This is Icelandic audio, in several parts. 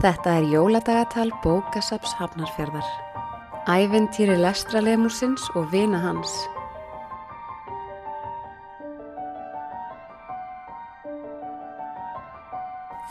Þetta er jóladagatal bókasaps Hafnarfjörðar. Æventýri lestralemursins og vina hans.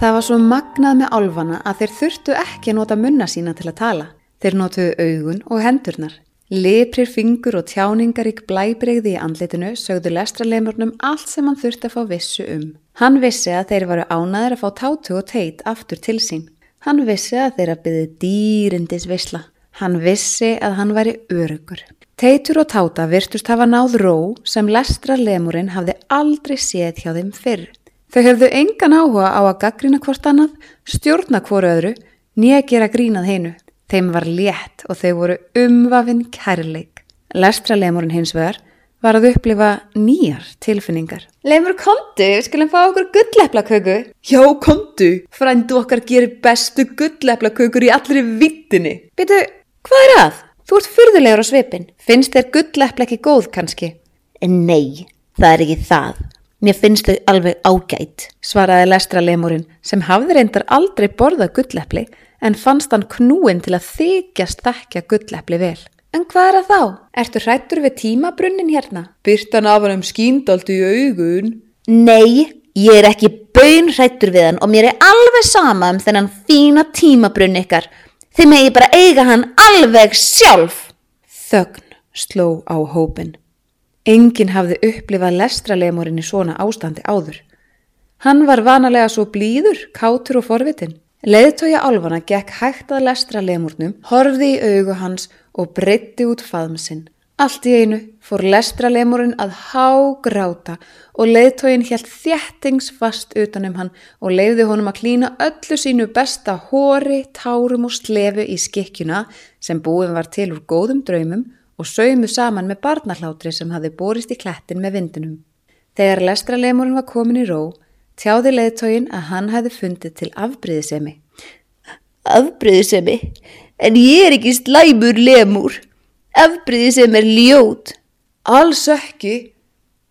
Það var svo magnað með álfana að þeir þurftu ekki að nota munna sína til að tala. Þeir notuðu augun og hendurnar. Leprir fingur og tjáningarík blæbreyði í andlitinu sögðu lestralemurnum allt sem hann þurfti að fá vissu um. Hann vissi að þeir varu ánaðir að fá tátu og teit aftur til sín. Hann vissi að þeir að byggði dýrindis visla. Hann vissi að hann væri örugur. Teitur og táta virtust hafa náð ró sem lestralemurinn hafði aldrei séð hjá þeim fyrr. Þau höfðu engan áhuga á að gaggrina hvort annað, stjórna hvoru öðru, nýja gera grínað heinu. Þeim var létt og þau voru umvafinn kærleik. Lestralemurinn hins vegar var að upplifa nýjar tilfinningar. Lemur kontu, við skulum fá okkur gulleplaköku. Já, kontu, frændu okkar gerir bestu gulleplakökur í allri vittinni. Býtu, hvað er að? Þú ert fyrðulegur á svipin. Finnst þér gullepla ekki góð kannski? Nei, það er ekki það. Mér finnst þau alveg ágætt, svaraði lestralemurinn sem hafði reyndar aldrei borðað gullepli en fannst hann knúin til að þykjast þekkja gullepli vel. En hvað er það þá? Ertu hrættur við tímabrunnin hérna? Byrtan af hann um skíndaldi í augun. Nei, ég er ekki bönhrættur við hann og mér er alveg sama um þennan fína tímabrunn ykkar. Þið megi bara eiga hann alveg sjálf. Þögn sló á hópin. Engin hafði upplifað lestralemurinn í svona ástandi áður. Hann var vanalega svo blíður, kátur og forvitin. Leðtója álfana gekk hægt að lestralemurnum, horfði í augu hans og breytti út faðmsinn. Allt í einu fór lestralemurinn að hágráta og leðtógin helt þjættingsfast utanum hann og leiði honum að klína öllu sínu besta hóri, tárum og slefu í skikkjuna sem búin var til úr góðum draumum og saumu saman með barnahlátri sem hafði borist í klettin með vindunum. Þegar lestralemurinn var komin í ró, tjáði leðtógin að hann hefði fundið til afbríðisemi. Afbríðisemi? En ég er ekki slæmur lemur. Afbríðisemi er ljót. Alls ekki.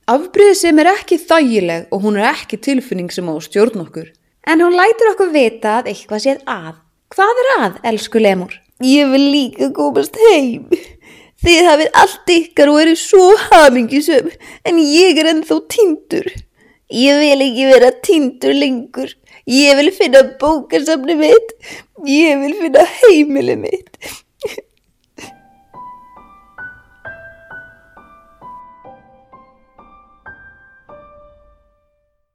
Afbríðisemi er ekki þægileg og hún er ekki tilfinning sem á stjórn okkur. En hún lætur okkur vita að eitthvað séð að. Hvað er að, elsku lemur? Ég vil líka komast heim. Þið hafið allt ykkar og eru svo hamingisum en ég er ennþá tindur. Ég vil ekki vera tindur lengur. Ég vil finna bókasafni mitt. Ég vil finna heimili mitt.